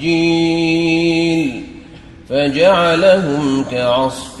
سجيل فجعلهم كعصف